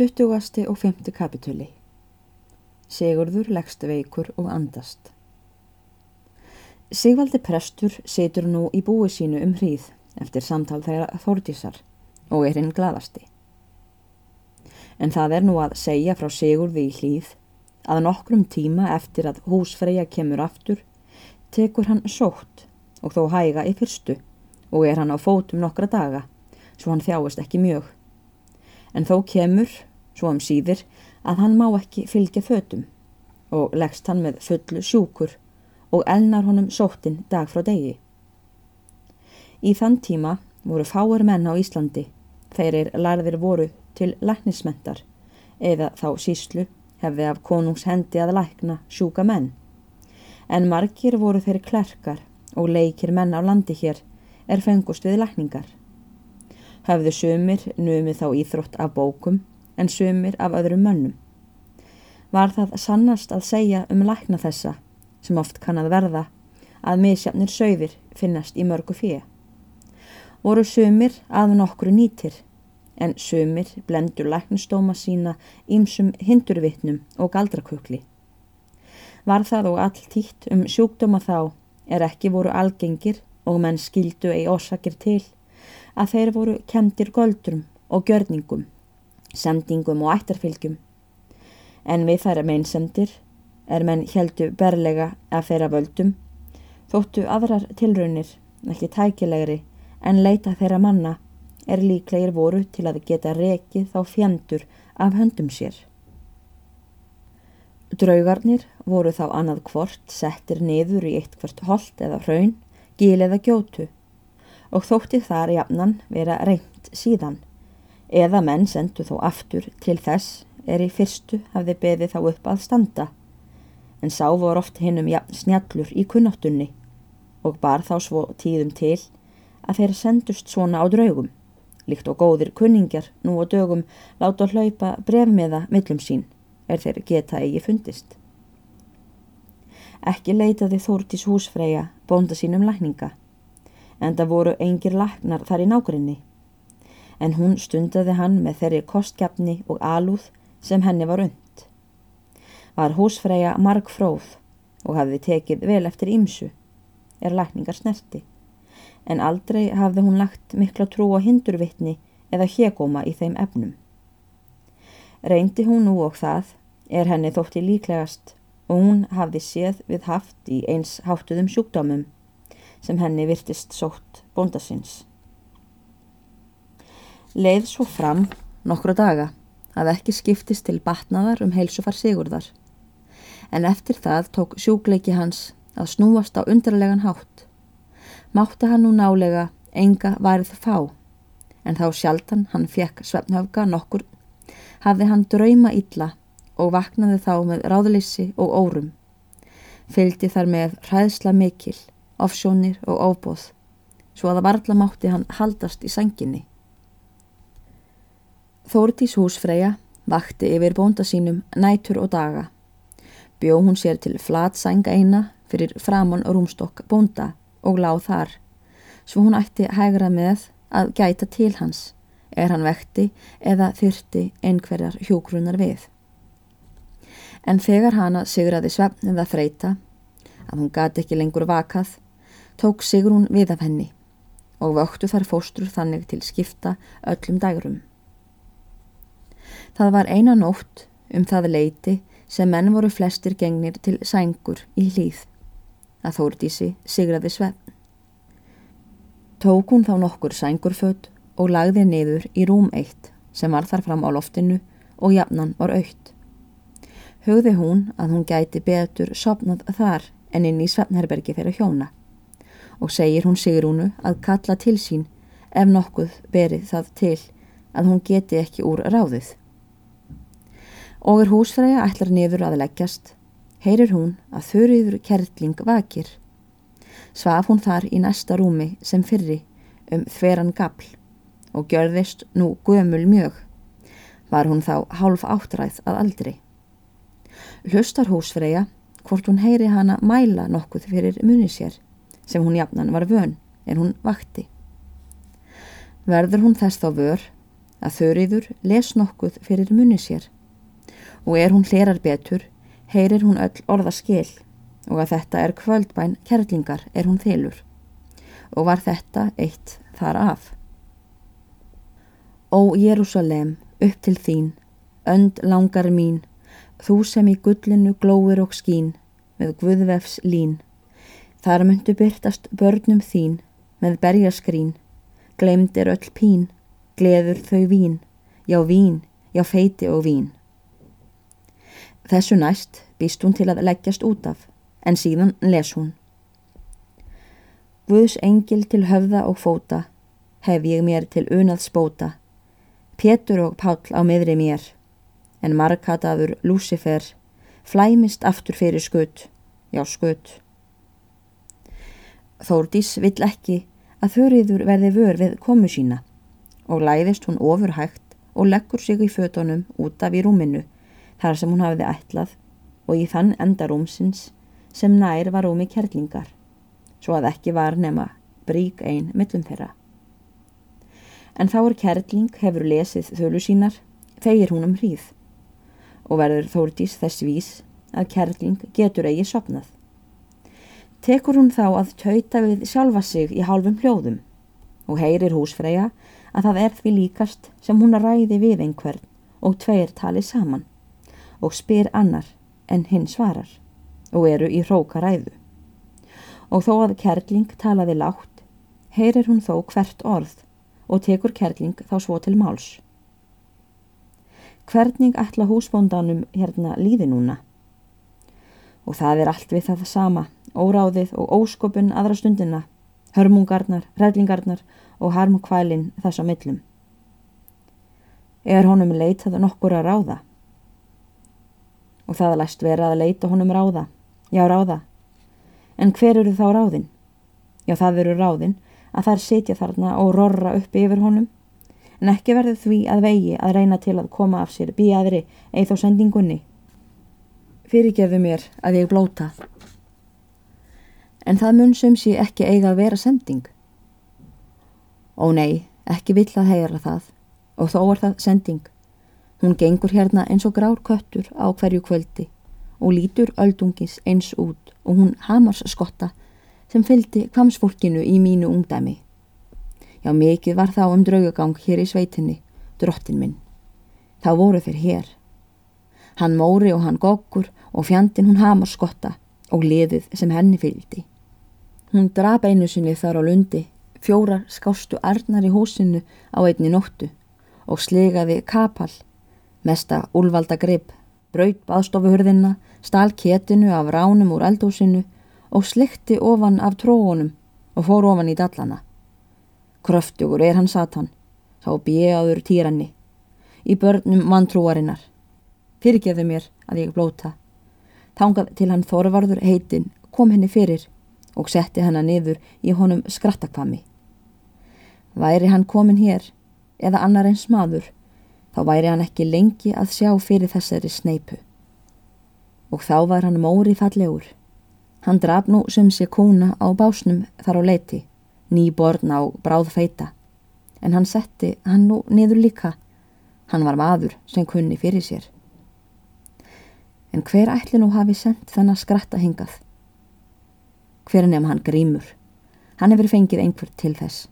20. og 5. kapituli Sigurður leggst veikur og andast Sigvaldi prestur situr nú í búi sínu um hríð eftir samtal þeirra þórdísar og er hinn gladasti. En það er nú að segja frá Sigurði í hlýð að nokkrum tíma eftir að húsfreyja kemur aftur tekur hann sótt og þó hæga í fyrstu og er hann á fótum nokkra daga svo hann þjáist ekki mjög. En þó kemur svo um síðir að hann má ekki fylgja fötum og leggst hann með fullu sjúkur og elnar honum sóttin dag frá degi. Í þann tíma voru fáir menn á Íslandi þeir er larðir voru til læknismentar eða þá síslu hefði af konungs hendi að lækna sjúka menn. En margir voru þeir klerkar og leikir menn á landi hér er fengust við lækningar. Hafðu sömur numið þá íþrótt af bókum en sumir af öðrum mönnum. Var það sannast að segja um lækna þessa, sem oft kann að verða, að misjafnir sögðir finnast í mörgu fyrir. Voru sumir að nokkru nýtir, en sumir blendur læknastóma sína ímsum hindurvitnum og galdrakukli. Var það og allt títt um sjúkdóma þá er ekki voru algengir og menn skildu ei orsakir til að þeir voru kemdir göldrum og gjörningum sendingum og ættarfylgjum. En við þær meinsemdir er menn heldu berlega að þeirra völdum, þóttu aðrar tilraunir, ekki tækilegri, en leita þeirra manna er líklegir voru til að geta rekið þá fjendur af höndum sér. Draugarnir voru þá annað hvort settir niður í eitt hvert hold eða hraun, gíl eða gjótu og þótti þar jafnan vera reynd síðan eða menn sendu þó aftur til þess er í fyrstu hafði beðið þá upp að standa en sá voru oft hinnum snjallur í kunnáttunni og bar þá svo tíðum til að þeir sendust svona á draugum líkt og góðir kunningjar nú á dögum láta hlaupa brefmiða millum sín er þeir geta eigi fundist. Ekki leitaði Þórtís húsfreyja bónda sínum lækninga en það voru engir læknar þar í nákrenni en hún stundaði hann með þeirri kostgefni og alúð sem henni var und. Var húsfreyja marg fróð og hafði tekið vel eftir ímsu, er lækningar snerti, en aldrei hafði hún lagt mikla trú á hindurvittni eða hegóma í þeim efnum. Reyndi hún nú og það er henni þótti líklegast og hún hafði séð við haft í eins háttuðum sjúkdámum sem henni virtist sótt bóndasins leið svo fram nokkru daga að ekki skiptist til batnaðar um heilsufar Sigurðar. En eftir það tók sjúkleiki hans að snúast á undarlegan hátt. Mátti hann nú nálega enga værið fá, en þá sjaldan hann fekk svefnhafga nokkur, hafði hann drauma illa og vaknaði þá með ráðlissi og órum. Fylgdi þar með hræðsla mikil, ofsjónir og ofbóð, svo að varla mátti hann haldast í sanginni. Þórtís húsfreyja vakti yfir bónda sínum nætur og daga. Bjó hún sér til flat sæng eina fyrir framon rúmstokk bónda og láð þar, svo hún ætti hægra með að gæta til hans, er hann vekti eða þyrti einhverjar hjókrunar við. En þegar hana sigraði svefn eða þreita, að hún gati ekki lengur vakað, tók Sigrún við af henni og vöktu þar fóstrur þannig til skipta öllum dægurum. Það var eina nótt um það leiti sem menn voru flestir gengnir til sængur í hlýð. Það þórdísi sigraði svefn. Tók hún þá nokkur sængurfödd og lagði niður í rúm eitt sem var þar fram á loftinu og jafnan var aukt. Hugði hún að hún gæti betur sopnað þar en inn í svefnherbergi fyrir hjóna og segir hún Sigrúnu að kalla til sín ef nokkuð berið það til að hún geti ekki úr ráðið og er húsfræja ætlar niður að leggjast, heyrir hún að þurriður kertling vakir. Svaf hún þar í næsta rúmi sem fyrri um þveran gafl og gjörðist nú gömul mjög. Var hún þá hálf áttræð að aldri. Hlustar húsfræja hvort hún heyri hana mæla nokkuð fyrir muni sér sem hún jafnan var vön en hún vakti. Verður hún þess þá vör að þöriður les nokkuð fyrir munni sér. Og er hún hlerar betur, heyrir hún öll orða skil og að þetta er kvöldbæn kerlingar er hún þylur. Og var þetta eitt þar af. Ó Jérúsalem, upp til þín, önd langar mín, þú sem í gullinu glóir og skín, með guðvefs lín, þar myndu byrtast börnum þín, með berjaskrín, glemd er öll pín, gleður þau vín, já vín, já feiti og vín. Þessu næst býst hún til að leggjast út af, en síðan les hún. Guðs engil til höfða og fóta, hef ég mér til unað spóta, Pétur og Páll á miðri mér, en markataður Lúsifer flæmist aftur fyrir skutt, já skutt. Þórdís vill ekki að þurriður verði vör við komu sína og læðist hún ofurhægt og leggur sig í fötunum út af í rúminu þar sem hún hafiði ætlað og í þann enda rúmsins sem nær var rúmi kærlingar svo að ekki var nema brík einn millum þeirra. En þá er kærling hefur lesið þölu sínar þegar hún um hríð og verður þórdís þess vís að kærling getur eigi sopnað. Tekur hún þá að tauta við sjálfa sig í hálfum hljóðum og heyrir húsfreyja að það er því líkast sem hún ræði við einhvern og tveir tali saman og spyr annar en hinn svarar og eru í hróka ræðu. Og þó að kerling talaði látt, heyrir hún þó hvert orð og tekur kerling þá svo til máls. Hvernig ætla húsbóndanum hérna líði núna? Og það er allt við það sama, óráðið og óskopun aðra stundina, hörmungarnar, ræðlingarnar og harmkvælin þess á millum. Er honum leitað nokkur að ráða? Og það læst vera að leita honum ráða. Já, ráða. En hver eru þá ráðin? Já, það eru ráðin að þær sitja þarna og rorra upp yfir honum. En ekki verður því að vegi að reyna til að koma af sér bíaðri eða þó sendingunni. Fyrirgefu mér að ég blóta. En það mun sem sé ekki eiga að vera sending. Ó nei, ekki vill að heyra það og þó er það sending. Hún gengur hérna eins og grár köttur á hverju kvöldi og lítur öldungis eins út og hún hamars skotta sem fylgdi kvamsfólkinu í mínu ungdæmi. Já, mikið var þá um draugagang hér í sveitinni, drottin minn. Þá voru þeir hér. Hann móri og hann goggur og fjandin hún hamars skotta og liðið sem henni fylgdi. Hún drap einu sinni þar á lundi fjórar skástu arnar í húsinu á einni nóttu og slegaði kapal, mesta úlvalda grip, braut baðstofuhurðina, stál ketinu af ránum úr eldhúsinu og slikti ofan af tróunum og fór ofan í dallana. Kröftugur er hann satan, sá bíaður týranni, í börnum manntrúarinnar. Fyrirgeðu mér að ég blóta. Tángað til hann Þorvarður heitin kom henni fyrir og setti hennar niður í honum skrattakvami. Væri hann komin hér eða annar eins maður þá væri hann ekki lengi að sjá fyrir þessari sneipu. Og þá var hann móri fallegur. Hann draf nú sem sé kúna á básnum þar á leiti, nýborn á bráð feita. En hann setti hann nú niður líka. Hann var maður sem kunni fyrir sér. En hver ætli nú hafi sendt þennan skratta hingað? Hver nefn hann grímur? Hann hefur fengið einhver til þess.